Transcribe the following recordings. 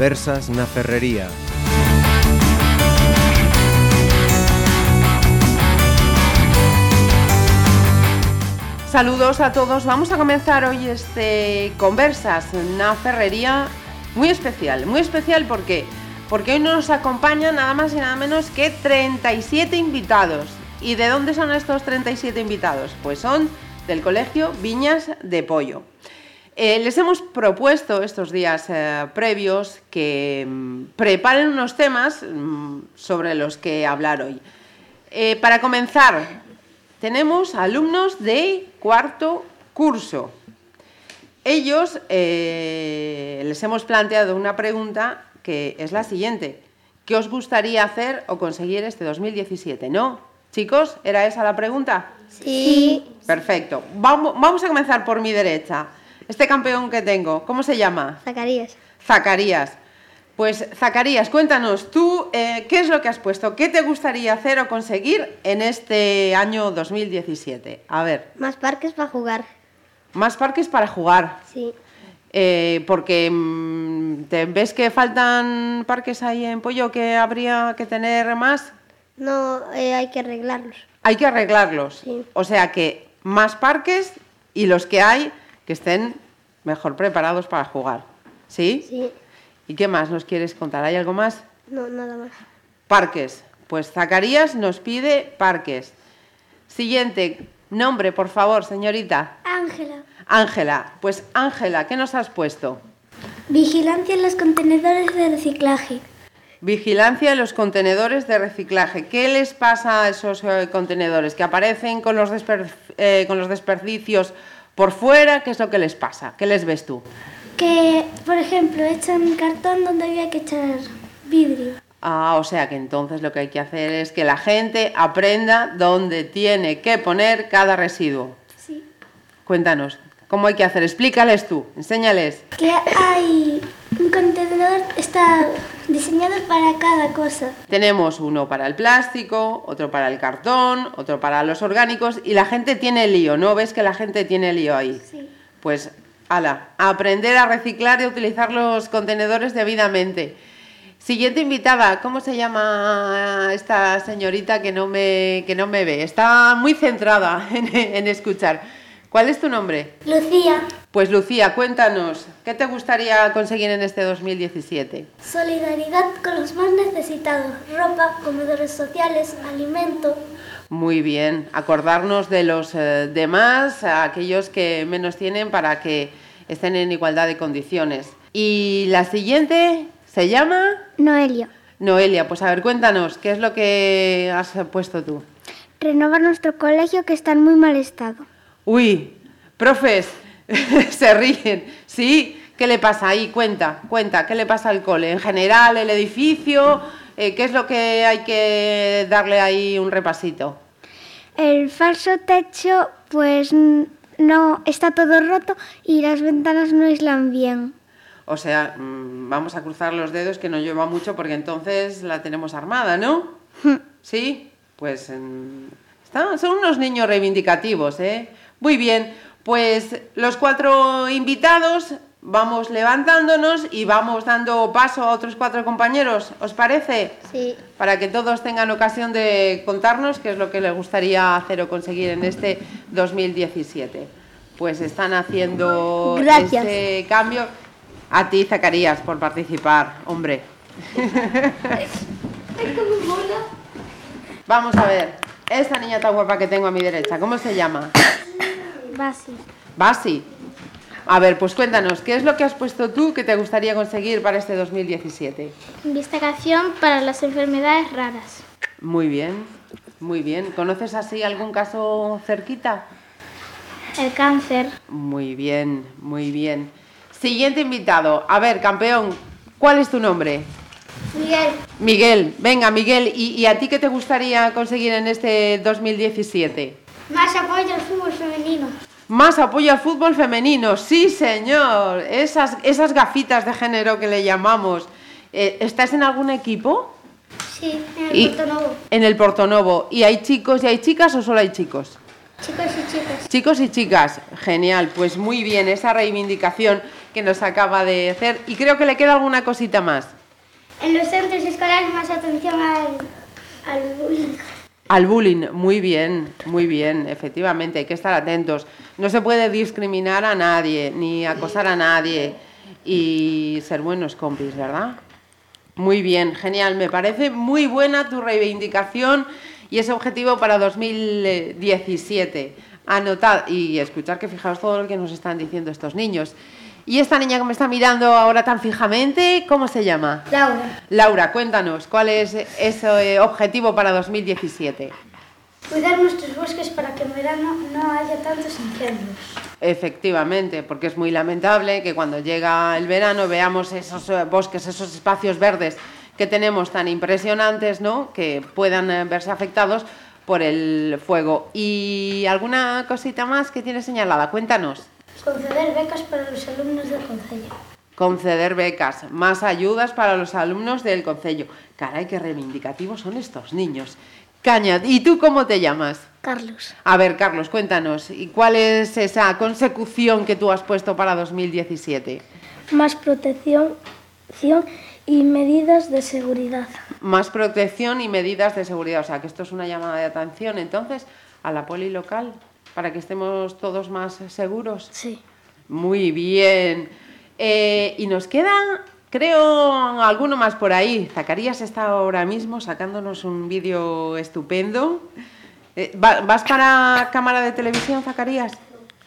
Conversas na Ferrería. Saludos a todos. Vamos a comenzar hoy este Conversas na Ferrería muy especial. Muy especial porque porque hoy nos acompañan nada más y nada menos que 37 invitados. ¿Y de dónde son estos 37 invitados? Pues son del Colegio Viñas de Pollo. Eh, les hemos propuesto estos días eh, previos que mm, preparen unos temas mm, sobre los que hablar hoy. Eh, para comenzar, tenemos alumnos de cuarto curso. Ellos les hemos planteado una pregunta que es la siguiente. ¿Qué os gustaría hacer o conseguir este 2017? ¿No? Chicos, ¿era esa la pregunta? Sí. Perfecto. Vamos, vamos a comenzar por mi derecha. Este campeón que tengo, ¿cómo se llama? Zacarías. Zacarías. Pues Zacarías, cuéntanos, tú, eh, ¿qué es lo que has puesto? ¿Qué te gustaría hacer o conseguir en este año 2017? A ver, Más parques para jugar. más parques para jugar. Sí. Eh, porque mm, ¿te ves que faltan parques ahí en Pollo que habría que tener más. No, eh, hay que arreglarlos. Hay que arreglarlos. Sí. O sea que más parques y los que hay que estén mejor preparados para jugar. ¿Sí? Sí. ¿Y qué más nos quieres contar? ¿Hay algo más? No, nada más. Parques. Pues Zacarías nos pide parques. Siguiente nombre, por favor, señorita. Ángela. Ángela. Pues Ángela, ¿qué nos has puesto? Vigilancia en los contenedores de reciclaje. Vigilancia en los contenedores de reciclaje. ¿Qué les pasa a esos eh, contenedores? ¿Que aparecen con los, eh, con los desperdicios por fuera? ¿Qué es lo que les pasa? ¿Qué les ves tú? Que, por ejemplo, echan cartón donde había que echar vidrio. Ah, o sea que entonces lo que hay que hacer es que la gente aprenda dónde tiene que poner cada residuo. Sí. Cuéntanos, ¿cómo hay que hacer? Explícales tú, enséñales. Que hay un contenedor, está diseñado para cada cosa. Tenemos uno para el plástico, otro para el cartón, otro para los orgánicos y la gente tiene lío, ¿no? ¿Ves que la gente tiene lío ahí? Sí. Pues, ala, aprender a reciclar y a utilizar los contenedores debidamente. Siguiente invitada, ¿cómo se llama esta señorita que no me, que no me ve? Está muy centrada en, en escuchar. ¿Cuál es tu nombre? Lucía. Pues Lucía, cuéntanos, ¿qué te gustaría conseguir en este 2017? Solidaridad con los más necesitados. Ropa, comedores sociales, alimento. Muy bien, acordarnos de los eh, demás, a aquellos que menos tienen, para que estén en igualdad de condiciones. Y la siguiente se llama Noelia. Noelia. Pues a ver, cuéntanos, ¿qué es lo que has puesto tú? Renovar nuestro colegio que está en muy mal estado. Uy, profes, se ríen. ¿Sí? ¿Qué le pasa ahí? Cuenta, cuenta, ¿qué le pasa al cole? En general, el edificio, eh, ¿qué es lo que hay que darle ahí un repasito? El falso techo, pues no está todo roto y las ventanas no aíslan bien. O sea, mm, vamos a cruzar los dedos que no lleva mucho porque entonces la tenemos armada, ¿no? ¿Sí? Pues mm, están- son unos niños reivindicativos, ¿eh? Muy bien, pues los cuatro invitados vamos levantándonos y vamos dando paso a otros cuatro compañeros, ¿os parece? Sí. Para que todos tengan ocasión de contarnos qué es lo que les gustaría hacer o conseguir en este 2017. Pues están haciendo Gracias. este cambio. A ti, Zacarías, por participar, hombre. Vamos a ver, esta niña tan guapa que tengo a mi derecha, ¿cómo se llama? Basi. Basi. A ver, pues cuéntanos, ¿qué es lo que has puesto tú que te gustaría conseguir para este 2017? Investigación para las enfermedades raras. Muy bien, muy bien. ¿Conoces así algún caso cerquita? El cáncer. Muy bien, muy bien. Siguiente invitado. A ver, campeón, ¿cuál es tu nombre? Miguel. Miguel, venga Miguel, ¿y, y a ti qué te gustaría conseguir en este 2017? Más apoyo al fútbol femenino. Más apoyo al fútbol femenino, sí señor, esas, esas gafitas de género que le llamamos. Eh, ¿Estás en algún equipo? Sí, en Y- Puerto Nuevo. En el Portonovo. ¿Y hay chicos y hay chicas o solo hay chicos? Chicos y chicas. Chicos y chicas, genial, pues muy bien esa reivindicación. que nos acaba de hacer. Y creo que le queda alguna cosita más. En los centros escolares más atención al, al bullying. Al bullying, muy bien, muy bien, efectivamente, hay que estar atentos. No se puede discriminar a nadie, ni acosar a nadie y ser buenos compis, ¿verdad? Muy bien, genial, me parece muy buena tu reivindicación y ese objetivo para 2017. Anotad y escuchar que fijaos todo lo que nos están diciendo estos niños. Y esta niña que me está mirando ahora tan fijamente, ¿cómo se llama? Laura. Laura, cuéntanos, ¿cuál es ese objetivo para 2017? Cuidar nuestros bosques para que en verano no haya tantos incendios. Efectivamente, porque es muy lamentable que cuando llega el verano veamos esos eh, bosques, esos espacios verdes que tenemos tan impresionantes, ¿no? Que puedan eh, verse afectados por el fuego. ¿Y alguna cosita más que tienes señalada? Cuéntanos. Conceder becas para los alumnos del Concello. Conceder becas, más ayudas para los alumnos del Concello. Caray, qué reivindicativos son estos niños. Caña, ¿y tú cómo te llamas? Carlos. A ver, Carlos, cuéntanos, ¿y cuál es esa consecución que tú has puesto para 2017? Más protección y medidas de seguridad. Más protección y medidas de seguridad. O sea, que esto es una llamada de atención entonces a la poli local para que estemos todos más seguros. Sí. Muy bien. Eh, y nos queda, creo, alguno más por ahí. Zacarías está ahora mismo sacándonos un vídeo estupendo. Eh, ¿Vas para cámara de televisión, Zacarías?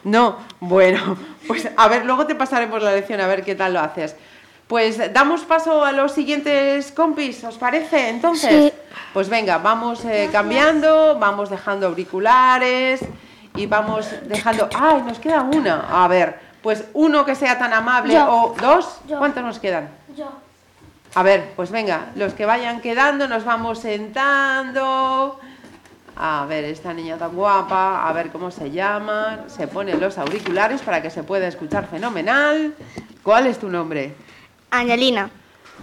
No, bueno, pues a ver, luego te pasaremos la lección a ver qué tal lo haces. Pues damos paso a los siguientes compis, ¿os parece? Entonces, pues venga, vamos eh, cambiando, vamos dejando auriculares y vamos dejando... ¡Ay, nos queda una! A ver, pues uno que sea tan amable o dos. ¿Cuántos nos quedan? Yo. A ver, pues venga, los que vayan quedando nos vamos sentando. A ver, esta niña tan guapa, a ver cómo se llama. Se ponen los auriculares para que se pueda escuchar fenomenal. ¿Cuál es tu nombre? Angelina.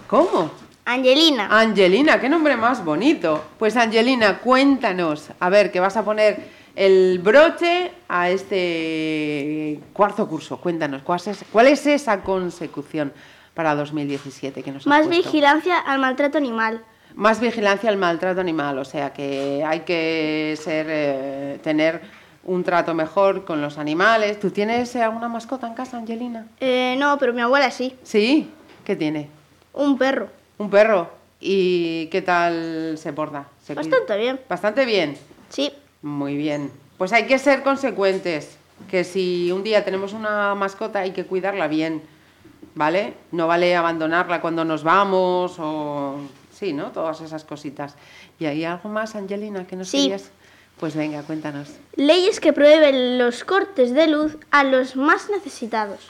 ¿Cómo? Angelina. Angelina, qué nombre más bonito. Pues Angelina, cuéntanos, a ver, que vas a poner el broche a este cuarto curso. Cuéntanos, ¿cuál es, cuál es esa consecución para 2017 que nos Más vigilancia al maltrato animal. Más vigilancia al maltrato animal, o sea que hay que ser, eh, tener un trato mejor con los animales. ¿Tú tienes alguna mascota en casa, Angelina? Eh, no, pero mi abuela sí. ¿Sí? ¿Qué tiene? Un perro. ¿Un perro? ¿Y qué tal se porta? Bastante bien. ¿Bastante bien? Sí. Muy bien. Pues hay que ser consecuentes, que si un día tenemos una mascota hay que cuidarla bien, ¿vale? No vale abandonarla cuando nos vamos o... Sí, ¿no? Todas esas cositas. ¿Y hay algo más, Angelina, que nos sí. Pues venga, cuéntanos. Leyes que prohíben los cortes de luz a los más necesitados.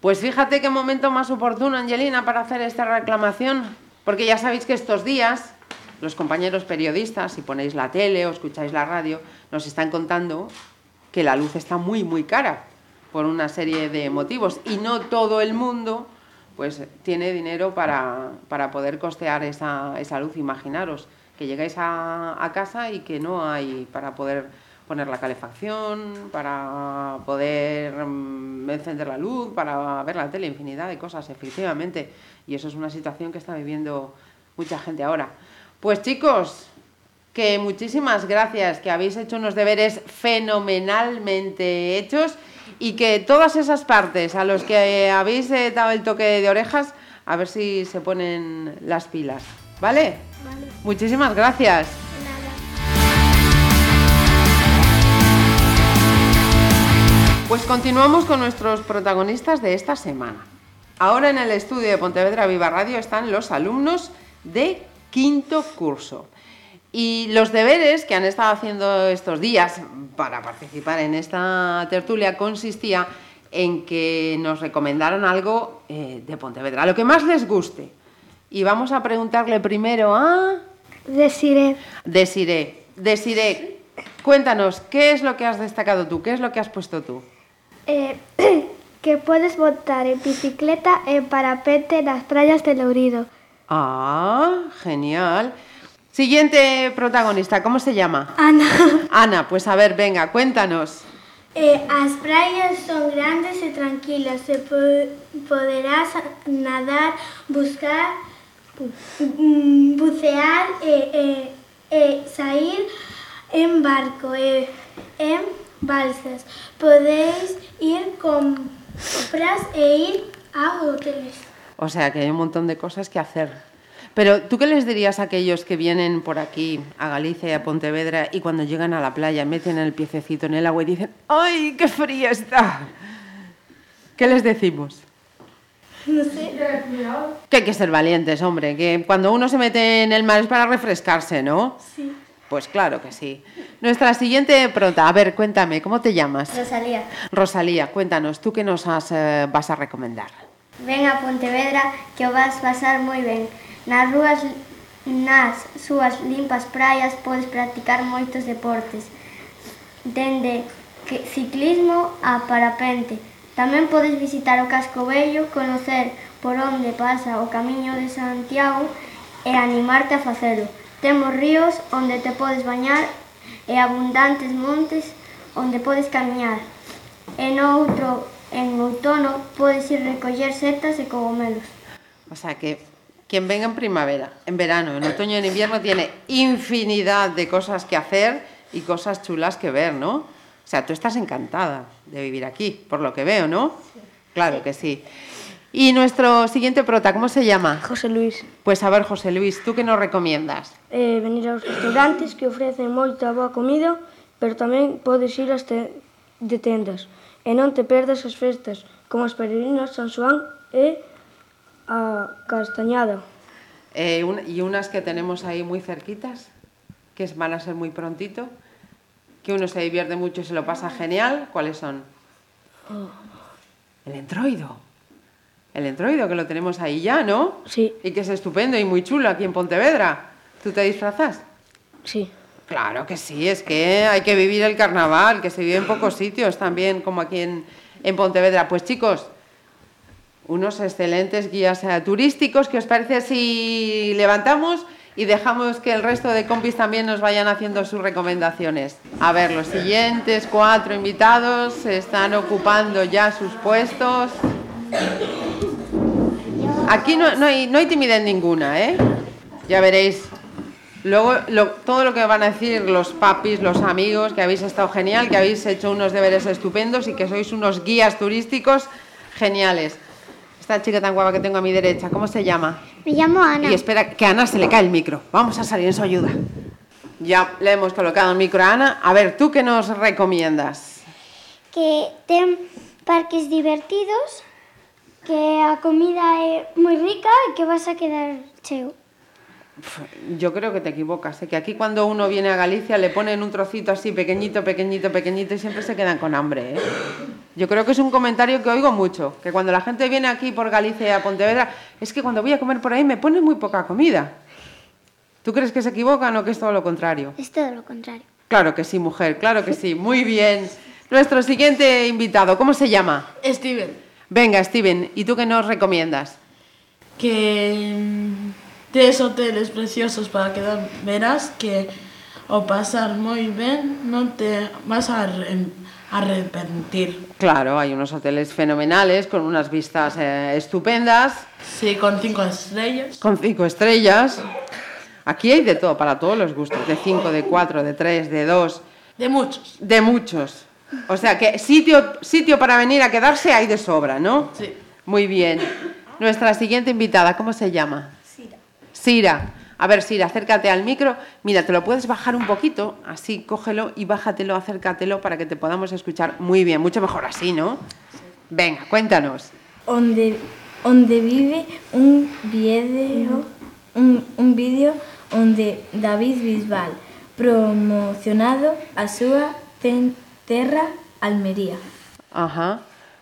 Pues fíjate qué momento más oportuno, Angelina, para hacer esta reclamación, porque ya sabéis que estos días los compañeros periodistas, si ponéis la tele o escucháis la radio, nos están contando que la luz está muy, muy cara por una serie de motivos y no todo el mundo pues tiene dinero para, para poder costear esa, esa, luz. Imaginaros que llegáis a, a, casa y que no hay para poder poner la calefacción, para poder um, encender la luz, para ver la tele, infinidad de cosas, efectivamente. Y eso es una situación que está viviendo mucha gente ahora. Pues chicos, que muchísimas gracias, que habéis hecho unos deberes fenomenalmente hechos y que todas esas partes a los que habéis eh, dado el toque de orejas, a ver si se ponen las pilas. ¿Vale? Vale. Muchísimas gracias. Pues continuamos con nuestros protagonistas de esta semana. Ahora en el estudio de Pontevedra Viva Radio están los alumnos de quinto curso. Y los deberes que han estado haciendo estos días para participar en esta tertulia consistía en que nos recomendaron algo eh, de Pontevedra, lo que más les guste. Y vamos a preguntarle primero a... Desiré. Desiré. Desiré, cuéntanos, ¿qué es lo que has destacado tú? ¿Qué es lo que has puesto tú? Eh, que puedes montar en bicicleta en parapente en las playas de Lourido. Ah, genial. Siguiente protagonista, ¿cómo se llama? Ana. Ana, pues a ver, venga, cuéntanos. Eh, as praias son grandes e tranquilas e po poderás nadar, buscar, mm, bucear e, e, e sair en barco e en balsas. Podéis ir compras e ir a hoteles. O sea que hay un montón de cosas que hacer. Pero tú qué les dirías a aquellos que vienen por aquí, a Galicia y a Pontevedra, y cuando llegan a la playa meten el piececito en el agua y dicen, ¡ay, qué fría está! ¿Qué les decimos? No sé. Que hay que ser valientes, hombre, que cuando uno se mete en el mar es para refrescarse, ¿no? Sí. Pues claro que sí. Nuestra siguiente pronta, a ver, cuéntame, ¿cómo te llamas? Rosalía, Rosalía, cuéntanos, ¿tú qué nos has, eh, vas a recomendar? Ven a Pontevedra que o vas pasar moi ben. Nas rúas nas súas limpas praias podes practicar moitos deportes, dende que ciclismo a parapente. Tamén podes visitar o Casco Vello, conocer por onde pasa o Camiño de Santiago e animarte a facelo. Temos ríos onde te podes bañar e abundantes montes onde podes camiñar. E no outro en outono, podes ir recoller setas e cogomelos. O sea que quien venga en primavera, en verano, en otoño y en invierno tiene infinidad de cosas que hacer y cosas chulas que ver, ¿no? O sea, tú estás encantada de vivir aquí, por lo que veo, ¿no? Claro que sí. Y nuestro siguiente prota, ¿cómo se llama? José Luis, Pues a ver, José Luis, ¿tú qué nos recomiendas? eh, venir aos restaurantes que ofrecen moita boa comida, pero tamén podes ir te de tendas. E non te perdas as festas, como as peregrinas San Xoán e a Castañada. Eh, un- y unas que tenemos ahí muy cerquitas, que van a ser muy prontito, que uno se divierte mucho y se lo pasa genial. ¿Cuáles son? El entroido. El entroido, que lo tenemos ahí ya, ¿no? Sí, Y que es estupendo y muy chulo aquí en Pontevedra. ¿Tú te disfrazas? sí. Claro que sí, es que hay que vivir el carnaval, que se vive en pocos sitios también, como aquí en, en Pontevedra. Pues chicos, unos excelentes guías eh, turísticos, ¿qué os parece si levantamos y dejamos que el resto de compis también nos vayan haciendo sus recomendaciones? A ver, los siguientes cuatro invitados están ocupando ya sus puestos. Aquí no, no hay, no hay timidez ninguna, ¿eh? Ya veréis. Luego, lo- todo lo que van a decir los papis, los amigos, que habéis estado genial, que habéis hecho unos deberes estupendos y que sois unos guías turísticos geniales. Esta chica tan guapa que tengo a mi derecha, ¿cómo se llama? Me llamo Ana. Y espera, que a Ana se le cae el micro. Vamos a salir en su ayuda. Ya le hemos colocado el micro a Ana. A ver, ¿tú qué nos recomiendas? Que ten parques divertidos, que a comida é moi rica e que vas a quedar cheo. Yo creo que te equivocas, ¿eh? que aquí cuando uno viene a Galicia le ponen un trocito así pequeñito, pequeñito, pequeñito y siempre se quedan con hambre. ¿eh? Yo creo que es un comentario que oigo mucho, que cuando la gente viene aquí por Galicia y a Pontevedra, es que cuando voy a comer por ahí me ponen muy poca comida. ¿Tú crees que se equivocan o que es todo lo contrario? Es todo lo contrario. Claro que sí, mujer, claro que sí, muy bien. Nuestro siguiente invitado, ¿cómo se llama? Steven, Venga, Steven, ¿y tú qué nos recomiendas? que mm, tes hoteles preciosos para quedar, verás que ao pasar moi ben non te vas a arre- arrepentir. Claro, hay unos hoteles fenomenales con unas vistas eh, estupendas. Sí, con cinco estrellas. Con cinco estrellas. Aquí hay de todo, para todos los gustos. De cinco, de cuatro, de tres, de dos, De muchos. de muchos. O sea que sitio, sitio para venir a quedarse hay de sobra, ¿no? Sí. Muy bien. Nuestra siguiente invitada, ¿cómo se llama? Sira. A ver, Sira, acércate al micro. Mira, te lo puedes bajar un poquito, así cógelo y bájatelo, acércatelo para que te podamos escuchar muy bien. Mucho mejor así, ¿no? Venga, cuéntanos. onde onde vive un vídeo un, un vídeo onde David Bisbal promocionado a ten, terra Almería. Ajá.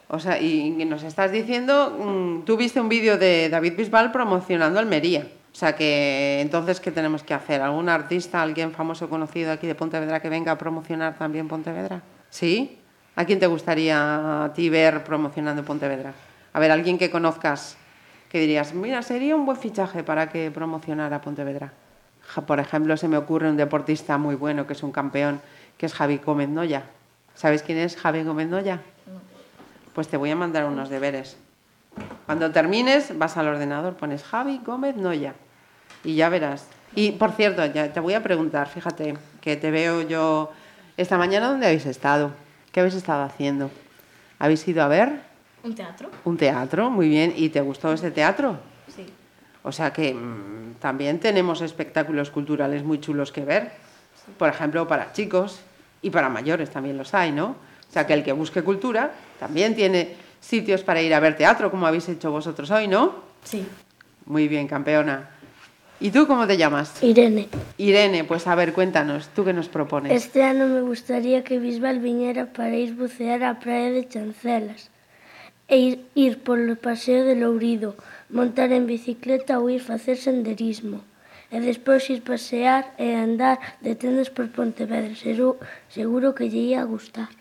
O sea, y y nos estás diciendo, mm, tú viste un vídeo de David Bisbal promocionando Almería. O sea que entonces, ¿qué tenemos que hacer? ¿Algún artista, alguien famoso conocido aquí de Pontevedra que venga a promocionar también Pontevedra? ¿Sí? ¿A quién te gustaría a ti ver promocionando Pontevedra? A ver, alguien que conozcas que dirías, mira, sería un buen fichaje para que promocionara Pontevedra. Por ejemplo, se me ocurre un deportista muy bueno que es un campeón, que es Javi Gómez Noya. ¿Sabéis quién es Javi Gómez Noya? Pues te voy a mandar unos deberes. Cuando termines, vas al ordenador, pones Javi Gómez Noya y ya verás. Y por cierto, ya te voy a preguntar, fíjate, que te veo yo esta mañana, ¿dónde habéis estado? ¿Qué habéis estado haciendo? ¿Habéis ido a ver Un teatro? un teatro? Muy bien. ¿Y te gustó ese teatro? Sí. O sea que mm, también tenemos espectáculos culturales muy chulos que ver. Por ejemplo, para chicos y para mayores también los hay, ¿no? O sea que el que busque cultura también tiene sitios para ir a ver teatro, como habéis hecho vosotros hoy, ¿no? Sí. Muy bien, campeona. ¿Y tú cómo te llamas? Irene, Irene, pues a ver, cuéntanos, ¿tú qué nos propones? este ano me gustaría que Bisbal viñera para ir bucear á praia de Chancelas e ir, ir polo paseo de Lourido, montar en bicicleta ou ir facer senderismo. E despois ir pasear e andar de tendas por Pontevedra. Seguro, seguro que lle ia gustar.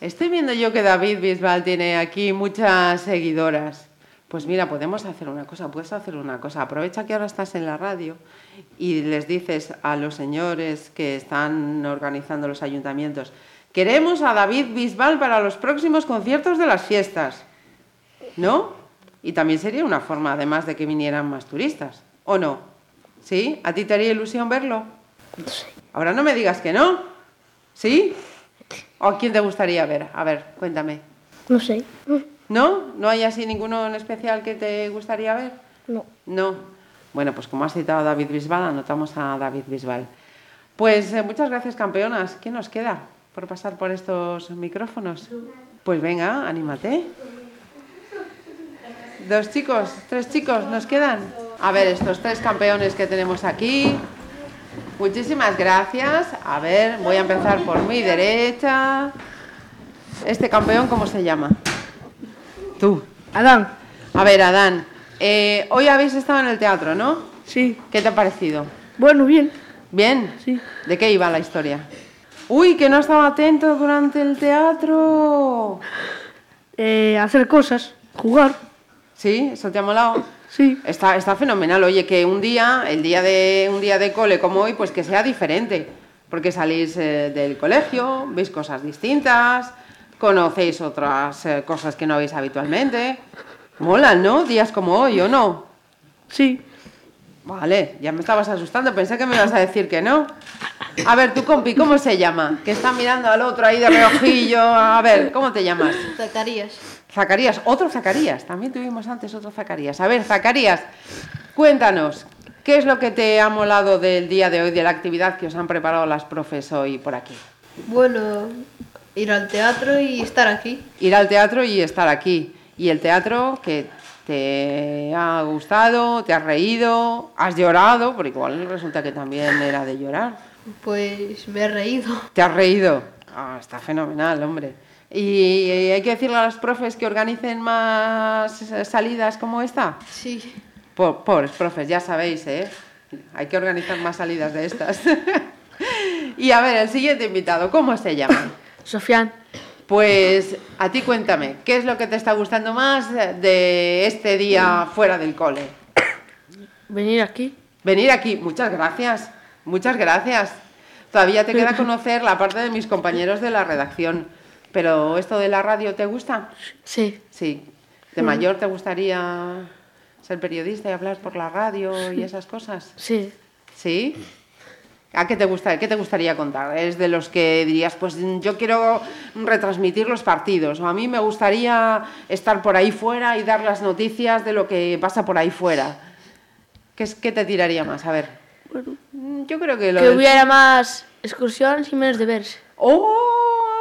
Estoy viendo yo que David Bisbal tiene aquí muchas seguidoras. Pues mira, podemos hacer una cosa, puedes hacer una cosa. Aprovecha que ahora estás en la radio y les dices a los señores que están organizando los ayuntamientos, queremos a David Bisbal para los próximos conciertos de las fiestas. ¿No? Y también sería una forma, además de que vinieran más turistas. ¿O no? ¿Sí? ¿A ti te haría ilusión verlo? Ahora no me digas que no. ¿Sí? ¿O a quién te gustaría ver? A ver, cuéntame. Non sei. ¿No? ¿No hay así ninguno en especial que te gustaría ver? No. No. Bueno, pues como has citado a David Bisbal, anotamos a David Bisbal. Pues eh, muchas gracias, campeonas. ¿Qué nos queda por pasar por estos micrófonos? Pues venga, anímate. Dos chicos, tres chicos, nos quedan. A ver, estos tres campeones que tenemos aquí. Muchísimas gracias. A ver, voy a empezar por mi derecha. Este campeón, ¿cómo se llama? Tú. Adán, A ver, Adán, eh, hoy habéis estado en el teatro, ¿no? sí. ¿Qué te ha parecido? Bueno, bien. ¿Bien? Sí. ¿De qué iba la historia? Uy, que no estaba atento durante el teatro. Eh, hacer cosas, jugar, ¿Sí? ¿Eso te ha molado? sí. Está, está fenomenal. Oye, que un día, el día de un día de cole como hoy, pues que sea diferente. Porque salís eh, del colegio, veis cosas distintas, conocéis otras eh, cosas que no veis habitualmente. Molan, ¿no? Días como hoy, ¿o no? Sí. Vale, ya me estabas asustando, pensé que me ibas a decir que no. A ver, tu compi, ¿cómo se llama? Que está mirando al otro ahí de reojillo. A ver, ¿cómo te llamas? Zacarías. Zacarías, otro Zacarías. También tuvimos antes otro Zacarías. A ver, Zacarías, cuéntanos, ¿qué es lo que te ha molado del día de hoy, de la actividad que os han preparado las profes hoy por aquí? Bueno, ir al teatro y estar aquí. Ir al teatro y estar aquí. Y el teatro que te ha gustado, te has reído, has llorado, porque igual resulta que también era de llorar. Pues me he reído. ¿Te has reído? Ah, está fenomenal, hombre. ¿Y hay que decirle a los profes que organicen más salidas como esta? Sí. Po- Pobres profes, ya sabéis, ¿eh? Hay que organizar más salidas de estas. y a ver, el siguiente invitado, ¿cómo se llama? Sofián, Pues a ti cuéntame, ¿qué es lo que te está gustando más de este día fuera del cole? venir aquí. Venir aquí, muchas gracias, muchas gracias. Todavía te queda conocer la parte de mis compañeros de la redacción, pero ¿esto de la radio te gusta? Sí. Sí. ¿De mayor te gustaría ser periodista y hablar por la radio y esas cosas? Sí. ¿Sí? ¿A qué te, gusta, qué te gustaría contar? ¿Es de los que dirías, pues yo quiero retransmitir los partidos? O a mí me gustaría estar por ahí fuera y dar las noticias de lo que pasa por ahí fuera. ¿Qué, es, qué te tiraría más? A ver. Yo creo que lo Que del- hubiera más excursiones y menos deberes. ¡Oh!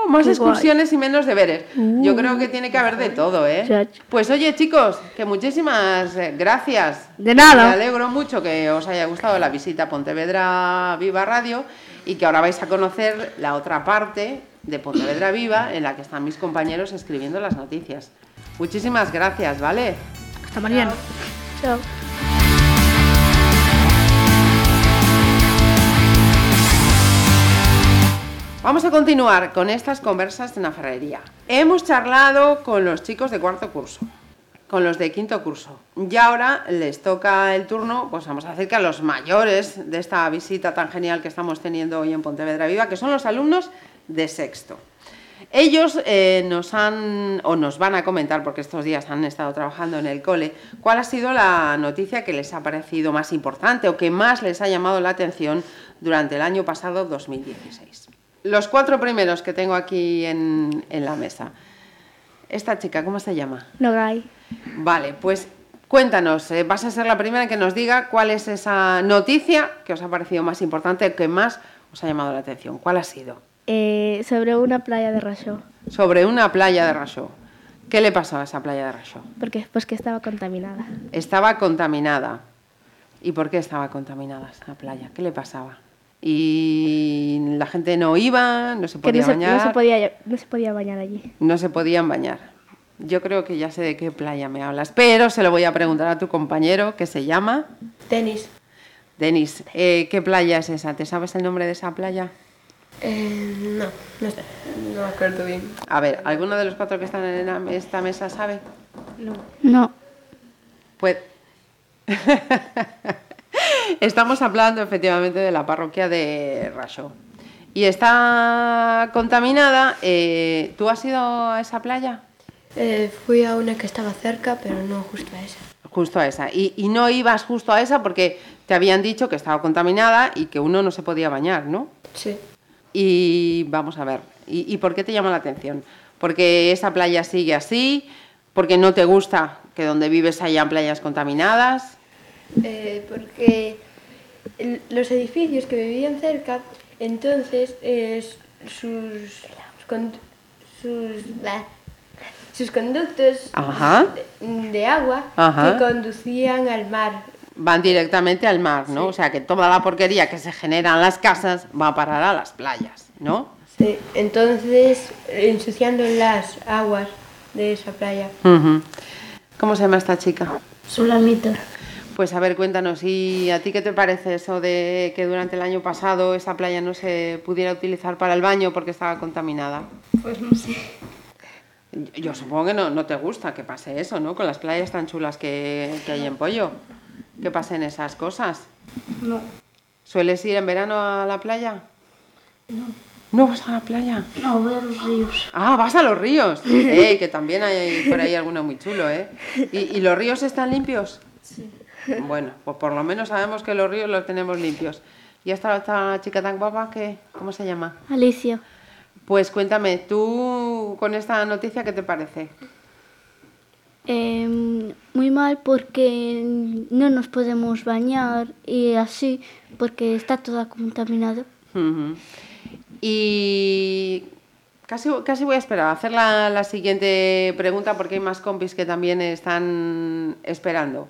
Más Qué excursiones y menos deberes. Yo creo que tiene que haber de todo, ¿eh? Chacho. Pues oye, chicos, que muchísimas eh, gracias. De nada. Me alegro mucho que os haya gustado la visita a Pontevedra Viva Radio y que ahora vais a conocer la otra parte de Pontevedra Viva en la que están mis compañeros escribiendo las noticias. Muchísimas gracias, ¿vale? Hasta mañana. Chao. Vamos a continuar con estas conversas de la ferrería. Hemos charlado con los chicos de cuarto curso, con los de quinto curso. Y ahora les toca el turno, pues vamos a decir que a los mayores de esta visita tan genial que estamos teniendo hoy en Pontevedra Viva, que son los alumnos de sexto. Ellos eh, nos han o nos van a comentar, porque estos días han estado trabajando en el cole, cuál ha sido la noticia que les ha parecido más importante o que más les ha llamado la atención durante el año pasado 2016. Los cuatro primeros que tengo aquí en, en la mesa. Esta chica, ¿cómo se llama? Nogai. Vale, pues cuéntanos, eh, vas a ser la primera que nos diga cuál es esa noticia que os ha parecido más importante, que más os ha llamado la atención. ¿Cuál ha sido? Eh, sobre una playa de Rachó, Sobre una playa de Rachó. ¿Qué le pasó a esa playa de Rachó? porque pues que estaba contaminada. Estaba contaminada. ¿Y por qué estaba contaminada esa playa? ¿Qué le pasaba? Y la gente no iba, no se Que podía no se, bañar. no se podía, no se podía bañar allí. No se podían bañar. Yo creo que ya sé de qué playa me hablas, pero se lo voy a preguntar a tu compañero que se llama Tenis. Denis. eh, ¿Qué playa es esa? ¿Te sabes el nombre de esa playa? Eh, no, no, sé, no me acuerdo bien. A ver, ¿alguno de los cuatro que están en esta mesa sabe? No. Pues estamos hablando efectivamente de la parroquia de Rachó. Y está contaminada. eh, ¿Tú has ido a esa playa? Eh, fui a una que estaba cerca, pero no justo a esa. Justo a esa. Y, y no ibas justo a esa porque te habían dicho que estaba contaminada y que uno no se podía bañar, ¿no? Sí. Y vamos a ver, ¿y, y por qué te llama la atención? ¿Porque esa playa sigue así? ¿Porque no te gusta que donde vives hayan playas contaminadas? Eh, porque el- los edificios que vivían cerca, entonces eh, sus, con- sus, sus conductos Ajá. de, de agua Ajá. que conducían al mar. Van directamente al mar, ¿no? O sea que toda la porquería que se genera en las casas va a parar a las playas, ¿no? Sí, entonces ensuciando las aguas de esa playa. ¿Cómo se llama esta chica? Sulamita. Pues a ver, cuéntanos, ¿y a ti qué te parece eso de que durante el año pasado esa playa no se pudiera utilizar para el baño porque estaba contaminada? Pues no sé. Yo- supongo que no, no te gusta que pase eso, ¿no? Con las playas tan chulas que, que hay en Pollo. Que pasen esas cosas. No. ¿Sueles ir en verano a la playa? No. ¿No vas a la playa? No, voy a los ríos. Ah, vas a los ríos. Eh, que también hay por ahí alguno muy chulo, ¿eh? ¿Y, y los ríos están limpios? Sí. Bueno, pues por lo menos sabemos que los ríos los tenemos limpios. ¿Y esta, esta chica tan guapa que cómo se llama? Alicia, Pues cuéntame, tú con esta noticia, ¿qué te parece? Em, muy mal porque no nos podemos bañar y así porque está todo contaminado. Ujú. Y casi, casi voy a esperar a hacer la, la siguiente pregunta porque hay más compis que también están esperando.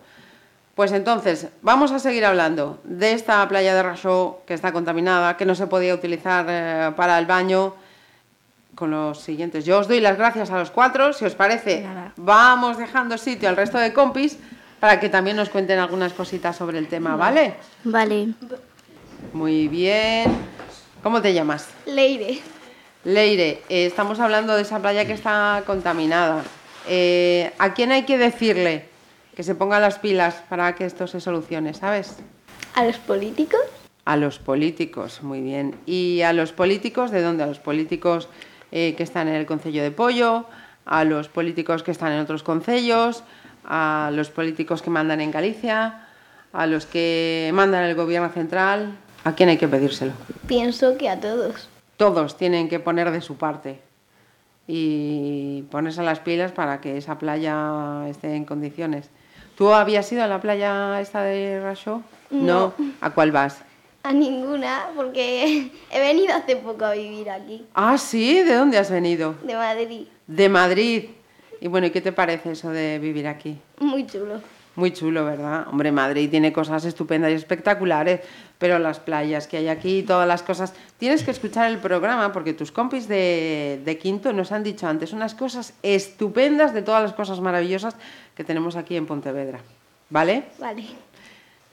Pues entonces, vamos a seguir hablando de esta playa de Rachó que está contaminada, que no se podía utilizar eh, para el baño, con los siguientes. Yo os doy las gracias a los cuatro, si os parece, vamos dejando sitio al resto de compis para que también nos cuenten algunas cositas sobre el tema, ¿vale? Vale. Muy bien. ¿Cómo te llamas? Leire. Leire, eh, estamos hablando de esa playa que está contaminada. Eh, ¿A quién hay que decirle que se ponga las pilas para que esto se solucione, sabes? ¿A los políticos? A los políticos, muy bien. ¿Y a los políticos de dónde? A los políticos eh, que están en el Concello de Pollo, a los políticos que están en otros concellos, a los políticos que mandan en Galicia, a los que mandan el gobierno central. ¿A quién hay que pedírselo? Pienso que a todos. todos tienen que poner de su parte y ponerse las pilas para que esa playa esté en condiciones. ¿Tú habías ido a la playa esta de Rachó? No. ¿A cuál vas? A ninguna, porque he venido hace poco a vivir aquí, Ah, sí, ¿de dónde has venido? de Madrid. De Madrid. Y bueno, ¿y qué te parece eso de vivir aquí? Muy chulo. Muy chulo, ¿verdad? Hombre, Madrid tiene cosas estupendas y espectaculares, pero las playas que hay aquí, todas las cosas... Tienes que escuchar el programa porque tus compis de, de Quinto nos han dicho antes unas cosas estupendas de todas las cosas maravillosas que tenemos aquí en Pontevedra. ¿Vale? Vale.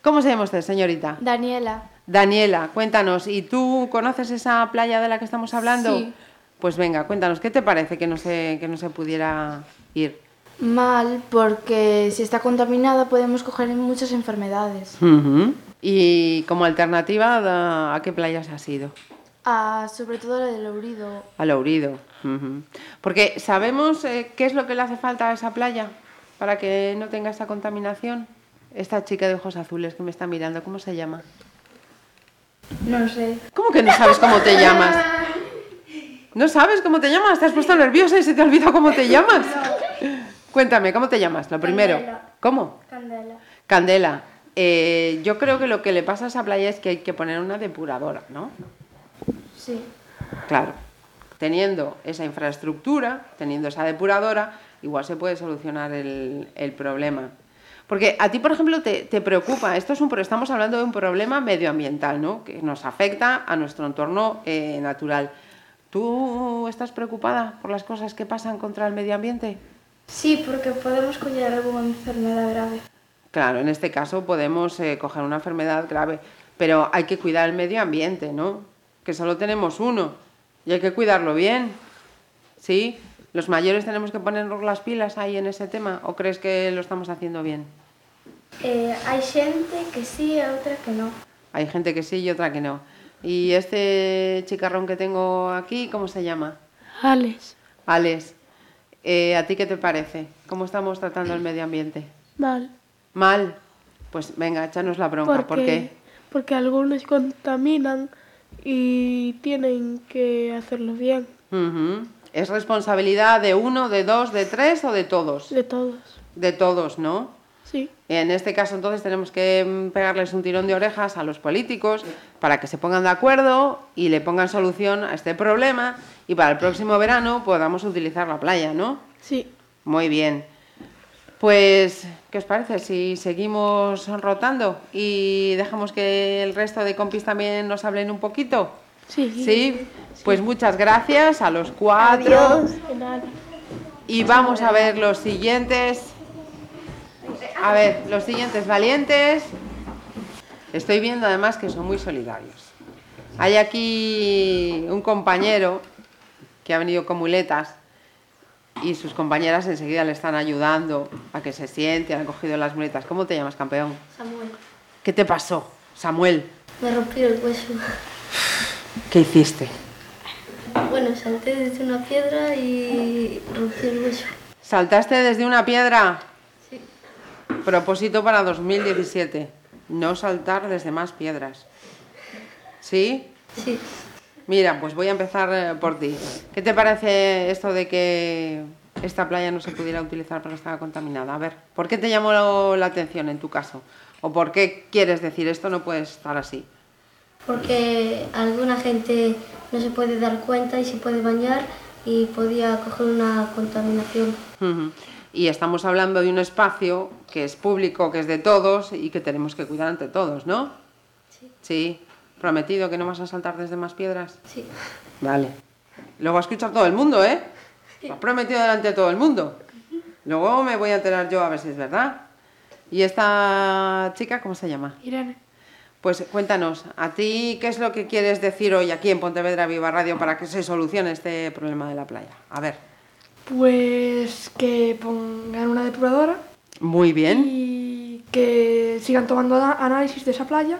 ¿Cómo se llama usted, señorita? Daniela. Daniela, cuéntanos, ¿y tú conoces esa playa de la que estamos hablando? Sí. Pues venga, cuéntanos, ¿qué te parece que no se, que no se pudiera ir? Mal, porque si está contaminada podemos coger muchas enfermedades. Y como alternativa, ¿a qué playas has ido? A, sobre todo la del Ourido. Al Ourido. Porque sabemos eh, qué es lo que le hace falta a esa playa para que no tenga esa contaminación. Esta chica de ojos azules que me está mirando, ¿cómo se llama? No sé. ¿Cómo que no sabes cómo te llamas? ¿No sabes cómo te llamas? ¿Te has puesto nerviosa y se te olvidó cómo te llamas? Cuéntame, ¿cómo te llamas? Lo primero. Candela. ¿Cómo? Candela. Candela. eh, yo creo que lo que le pasa a esa playa es que hay que poner una depuradora, ¿no? Sí. Claro. Teniendo esa infraestructura, teniendo esa depuradora, igual se puede solucionar el, el problema. Porque a ti, por ejemplo, te, te preocupa, esto es un, estamos hablando de un problema medioambiental, ¿no? Que nos afecta a nuestro entorno eh, natural. ¿Tú estás preocupada por las cosas que pasan contra el medio ambiente? Sí, porque podemos coger alguna enfermedad grave. Claro, en este caso podemos eh, coger una enfermedad grave, pero hay que cuidar el medio ambiente, ¿no? Que solo tenemos uno y hay que cuidarlo bien. ¿Sí? ¿Los mayores tenemos que ponernos las pilas ahí en ese tema o crees que lo estamos haciendo bien? Eh, hay gente que sí y otra que no. Hay gente que sí y otra que no. ¿Y este chicarrón que tengo aquí, cómo se llama? Alex. Alex, eh, ¿a ti qué te parece? ¿Cómo estamos tratando el medio ambiente? Mal. ¿Mal? Pues venga, échanos la bronca. ¿Por qué? Porque algunos contaminan y tienen que hacerlo bien. Ujú. ¿Es responsabilidad de uno, de dos, de tres o de todos? De todos. De todos, ¿no? Sí. En este caso entonces tenemos que mm, pegarles un tirón de orejas a los políticos para que se pongan de acuerdo y le pongan solución a este problema y para el próximo verano podamos utilizar la playa, ¿no? Sí. Muy bien. Pues, ¿qué os parece si seguimos rotando y dejamos que el resto de compis también nos hablen un poquito? Sí. Sí, pues muchas gracias a los cuatro. Adiós. Y vamos a ver los siguientes. A ver, los siguientes valientes. Estoy viendo además que son muy solidarios. Hay aquí un compañero que ha venido con muletas y sus compañeras enseguida le están ayudando a que se siente, han cogido las muletas. ¿Cómo te llamas, campeón? Samuel, ¿Qué te pasó, Samuel? me rompí el hueso. ¿Qué hiciste? Bueno, salté desde una piedra y rompí el hueso. ¿Saltaste desde una piedra? Propósito para 2017. No saltar desde más piedras. ¿Sí? Sí. Mira, pues voy a empezar eh, por ti. ¿Qué te parece esto de que esta playa no se pudiera utilizar porque estaba contaminada? A ver, ¿por qué te llamó la atención en tu caso? ¿O por qué quieres decir esto no puede estar así? Porque alguna gente no se puede dar cuenta y se puede bañar y podía coger una contaminación. Y estamos hablando de un espacio que es público, que es de todos y que tenemos que cuidar entre todos, ¿no? Sí. Sí. ¿Prometido que no vas a saltar desde más piedras? Sí. Vale. Luego a escuchar todo el mundo, ¿eh? Lo has prometido delante de todo el mundo. Luego me voy a enterar yo a ver si es verdad. ¿Y esta chica cómo se llama? Irene. Pues cuéntanos, ¿a ti qué es lo que quieres decir hoy aquí en Pontevedra Viva Radio para que se solucione este problema de la playa? A ver. Pues que pongan una depuradora Muy bien. y que sigan tomando análisis de esa playa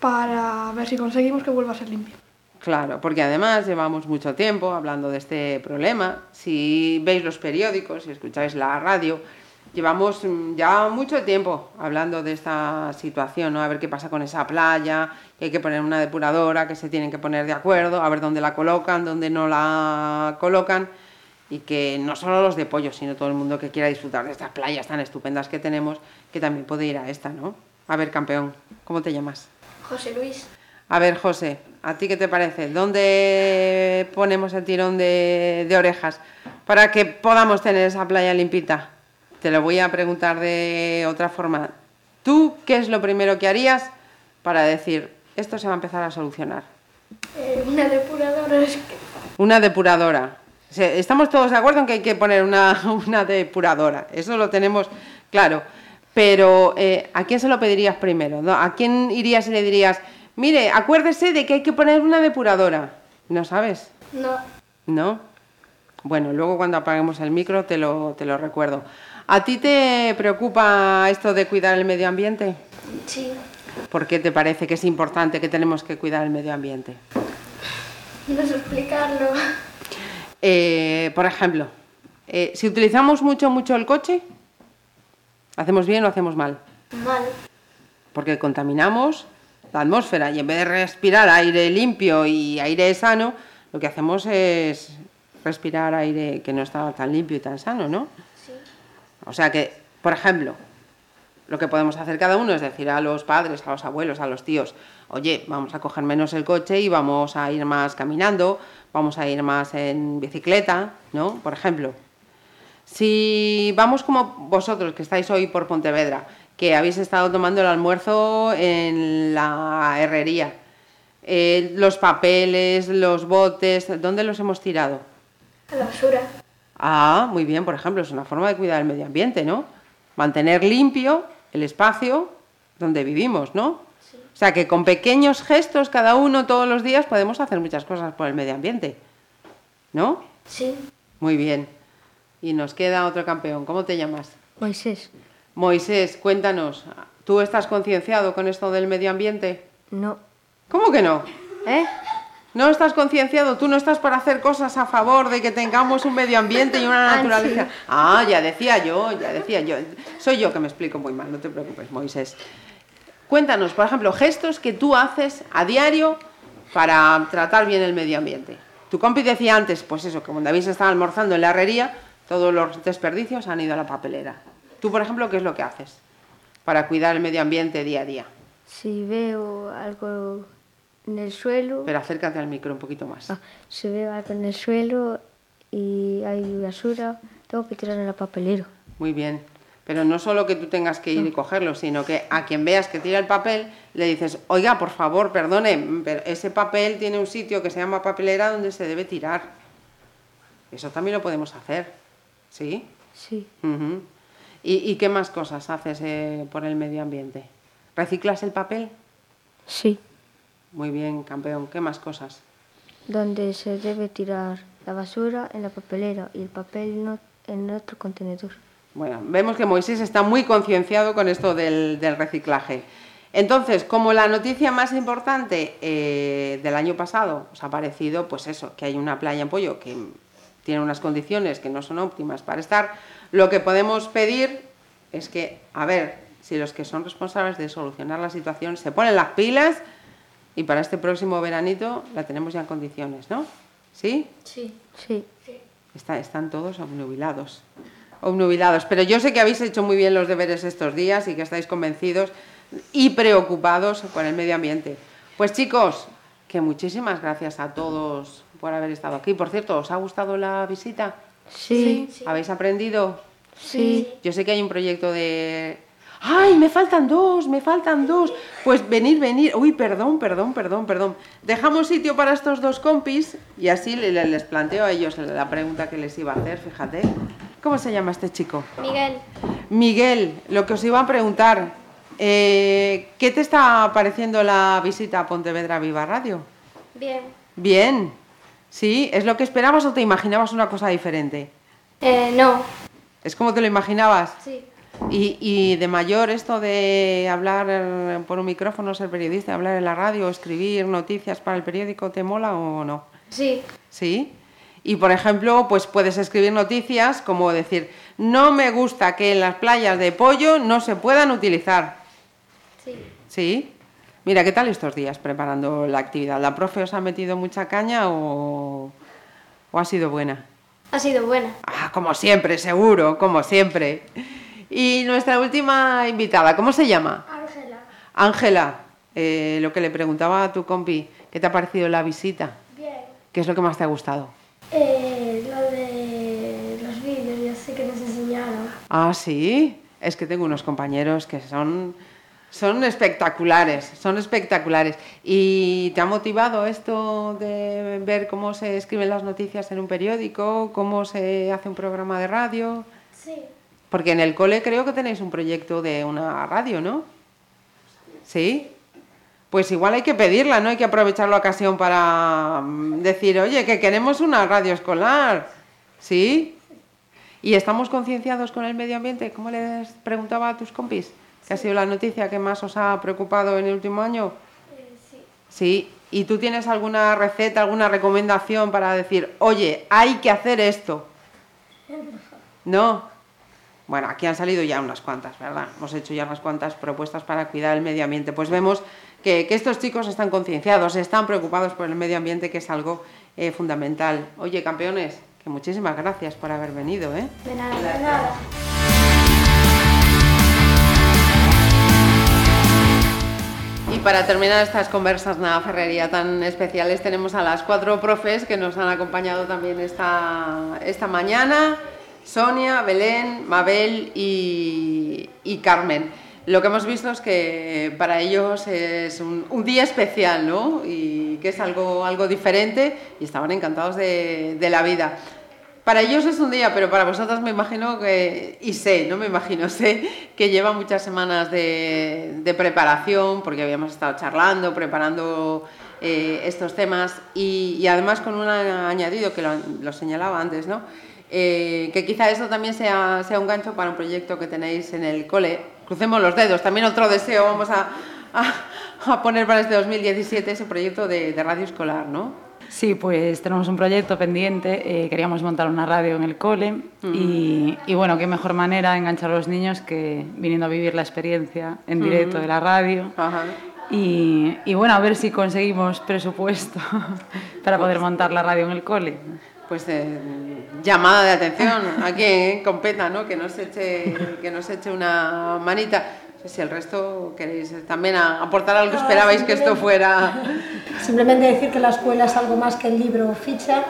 para ver si conseguimos que vuelva a ser limpia. Claro, porque además llevamos mucho tiempo hablando de este problema. Si veis los periódicos, si escucháis la radio, llevamos mm, ya mucho tiempo hablando de esta situación, ¿no? A ver qué pasa con esa playa, que hay que poner una depuradora, que se tienen que poner de acuerdo, a ver dónde la colocan, dónde no la colocan. Y que no solo los de pollo, sino todo el mundo que quiera disfrutar de estas playas tan estupendas que tenemos, que también puede ir a esta, ¿no? A ver, campeón, ¿cómo te llamas? José Luis, A ver, José, ¿a ti qué te parece? ¿Dónde ponemos el tirón de, de orejas para que podamos tener esa playa limpita? Te lo voy a preguntar de otra forma. ¿Tú qué es lo primero que harías para decir, esto se va a empezar a solucionar? eh, una depuradora es que Una depuradora. O sea, Estamos todos de acuerdo en que hay que poner una, una depuradora. Eso lo tenemos claro. Pero, eh, ¿a quién se lo pedirías primero? no? ¿A quién irías y le dirías, mire, acuérdese de que hay que poner una depuradora? ¿No sabes? no. ¿No? Bueno, luego cuando apaguemos el micro te lo, te lo recuerdo. ¿A ti te preocupa esto de cuidar el medio ambiente? Sí. ¿Por qué te parece que es importante que tenemos que cuidar el medio ambiente? No sé explicarlo. Eh, por ejemplo, eh, si utilizamos mucho, mucho el coche, ¿hacemos bien o hacemos mal? Mal. Porque contaminamos la atmósfera y en vez de respirar aire limpio y aire sano, lo que hacemos es respirar aire que no está tan limpio y tan sano, ¿no? Sí. O sea que, por ejemplo, lo que podemos hacer cada uno es decir a los padres, a los abuelos, a los tíos, oye, vamos a coger menos el coche y vamos a ir más caminando, vamos a ir más en bicicleta, ¿no? Por ejemplo. Si vamos como vosotros, que estáis hoy por Pontevedra, que habéis estado tomando el almuerzo en la herrería, eh, los papeles, los botes, ¿dónde los hemos tirado? A la basura. Ah, muy bien, por ejemplo, es una forma de cuidar el medio ambiente, ¿no? Mantener limpio el espacio donde vivimos, ¿no? O sea que con pequeños gestos cada uno todos los días podemos hacer muchas cosas por el medio ambiente, ¿no? Sí. Muy bien. Y nos queda otro campeón. ¿Cómo te llamas? Moisés. Moisés, cuéntanos, ¿tú estás concienciado con esto del medio ambiente? No. ¿Cómo que no? ¿Eh? ¿No estás concienciado? ¿Tú no estás para hacer cosas a favor de que tengamos un medio ambiente y una Ah, naturaleza? Ah, ya decía yo, ya decía yo. Soy yo que me explico muy mal, no te preocupes, Moisés. Cuéntanos, por ejemplo, gestos que tú haces a diario para tratar bien el medio ambiente. Tu compi decía antes, pues eso, que cuando habéis estado almorzando en la herrería, todos los desperdicios han ido a la papelera. Tú, por ejemplo, ¿qué es lo que haces para cuidar el medio ambiente día a día? Si veo algo en el suelo, Pero acércate al micro un poquito más. ah, si veo algo en el suelo y hay basura, tengo que tirar en la papelera. Muy bien. Pero no solo que tú tengas que ir y cogerlo, sino que a quien veas que tira el papel, le dices, oiga, por favor, perdone, pero ese papel tiene un sitio que se llama papelera donde se debe tirar. Eso también lo podemos hacer. ¿Sí? Sí. ¿Y, y qué más cosas haces eh, por el medio ambiente? ¿Reciclas el papel? Sí. Muy bien, campeón. ¿Qué más cosas? Donde se debe tirar la basura en la papelera y el papel no, en otro contenedor. Bueno, vemos que Moisés está muy concienciado con esto del, del reciclaje. Entonces, como la noticia más importante eh, del año pasado os ha parecido, pues eso, que hay una playa en Pollo que tiene unas condiciones que no son óptimas para estar, lo que podemos pedir es que, a ver, si los que son responsables de solucionar la situación se ponen las pilas y para este próximo veranito la tenemos ya en condiciones, ¿no? ¿Sí? Sí. Sí. Está- están todos obnubilados. Obnubilados. Pero yo sé que habéis hecho muy bien los deberes estos días y que estáis convencidos y preocupados por el medio ambiente. Pues chicos, que muchísimas gracias a todos por haber estado aquí. Por cierto, ¿os ha gustado la visita? Sí. ¿Habéis aprendido? Sí. Yo sé que hay un proyecto de... ¡Ay, me faltan dos! ¡Me faltan dos! Pues venid, venid. Uy, perdón, perdón, perdón, perdón. Dejamos sitio para estos dos compis y así le- le- les planteo a ellos la pregunta que les iba a hacer, fíjate. ¿Cómo se llama este chico? Miguel. Miguel, lo que os iba a preguntar, eh, ¿qué te está pareciendo la visita a Pontevedra Viva Radio? Bien. Bien. ¿Sí? ¿Es lo que esperabas o te imaginabas una cosa diferente? Eh, no. ¿Es como te lo imaginabas? Sí. Y, y de mayor esto de hablar por un micrófono, ser periodista, hablar en la radio, escribir noticias para el periódico, ¿te mola o no? Sí. ¿Sí? Y por ejemplo, pues puedes escribir noticias como decir, no me gusta que en las playas de pollo no se puedan utilizar. Sí. ¿Sí? Mira, ¿qué tal estos días preparando la actividad? ¿La profe os ha metido mucha caña o, o ha sido buena? Ha sido buena. Ah, como siempre, seguro, como siempre. Y nuestra última invitada, ¿cómo se llama? Ángela. Ángela, eh, lo que le preguntaba a tu compi, ¿qué te ha parecido la visita? Bien. ¿Qué es lo que más te ha gustado? Eh, lo de los vídeos y así que nos enseñaron. Ah, sí, es que tengo unos compañeros que son, son espectaculares, son espectaculares. ¿Y te ha motivado esto de ver cómo se escriben las noticias en un periódico, cómo se hace un programa de radio? Sí. Porque en el cole creo que tenéis un proyecto de una radio, ¿no? ¿Sí? Pues igual hay que pedirla, ¿no? Hay que aprovechar la ocasión para mm, decir, oye, que queremos una radio escolar. ¿Sí? ¿Y estamos concienciados con el medio ambiente? ¿Cómo les preguntaba a tus compis? ¿Qué ha sido la noticia que más os ha preocupado en el último año? Eh, sí. Sí, ¿Y tú tienes alguna receta, alguna recomendación para decir, oye, hay que hacer esto? No. Bueno, aquí han salido ya unas cuantas, ¿verdad? Hemos hecho ya unas cuantas propuestas para cuidar el medio ambiente. Pues vemos que, que estos chicos están concienciados, están preocupados por el medio ambiente, que es algo eh, fundamental. Oye, campeones, que muchísimas gracias por haber venido, ¿eh? De nada, de nada. Y para terminar estas conversas nada ferrería tan especiales tenemos a las cuatro profes que nos han acompañado también esta, esta mañana, Sonia, Belén, Mabel y, Carmen. Lo que hemos visto es que para ellos es un, día especial, ¿no? Y que es algo, algo diferente y estaban encantados de, la vida. Para ellos es un día, pero para vosotras me imagino que, y sé, no me imagino, sé que lleva muchas semanas de, preparación, porque habíamos estado charlando, preparando eh, estos temas y, además con un añadido que lo señalaba antes, ¿no? Eh, que quizá eso también sea, sea un gancho para un proyecto que tenéis en el cole. Crucemos los dedos, también otro deseo vamos a, a, a poner para este 2017 ese proyecto de, de radio escolar, ¿no? Sí, pues tenemos un proyecto pendiente, eh, queríamos montar una radio en el cole uh -huh. y, y, bueno, qué mejor manera de enganchar a los niños que viniendo a vivir la experiencia en directo uh -huh. de la radio. Uh -huh. y, y, bueno, a ver si conseguimos presupuesto para poder montar la radio en el cole. Pues eh, llamada de atención a quien competa, ¿no? Que nos eche, que nos eche una manita. Si el resto queréis también aportar algo, no, esperabais que esto fuera... Simplemente decir que la escuela es algo más que el libro ficha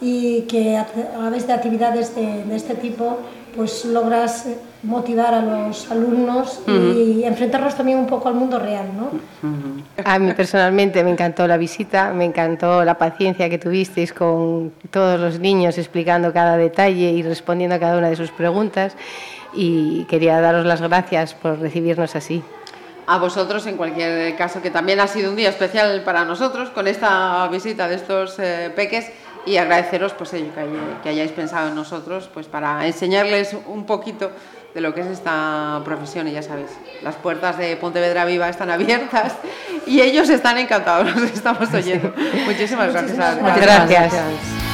y que a través de actividades de, de este tipo pues logras motivar a los alumnos uh -huh. y enfrentarlos también un poco al mundo real, ¿no? Uh -huh. A mí personalmente me encantó la visita, me encantó la paciencia que tuvisteis con todos los niños explicando cada detalle y respondiendo a cada una de sus preguntas y quería daros las gracias por recibirnos así. A vosotros, en cualquier caso, que también ha sido un día especial para nosotros con esta visita de estos eh, peques y agradeceros pues, ello, que, hay, que hayáis pensado en nosotros pues, para enseñarles un poquito de lo que es esta profesión y ya sabéis, las puertas de Pontevedra Viva están abiertas y ellos están encantados, los estamos oyendo. Muchísimas gracias. Muchas gracias. gracias.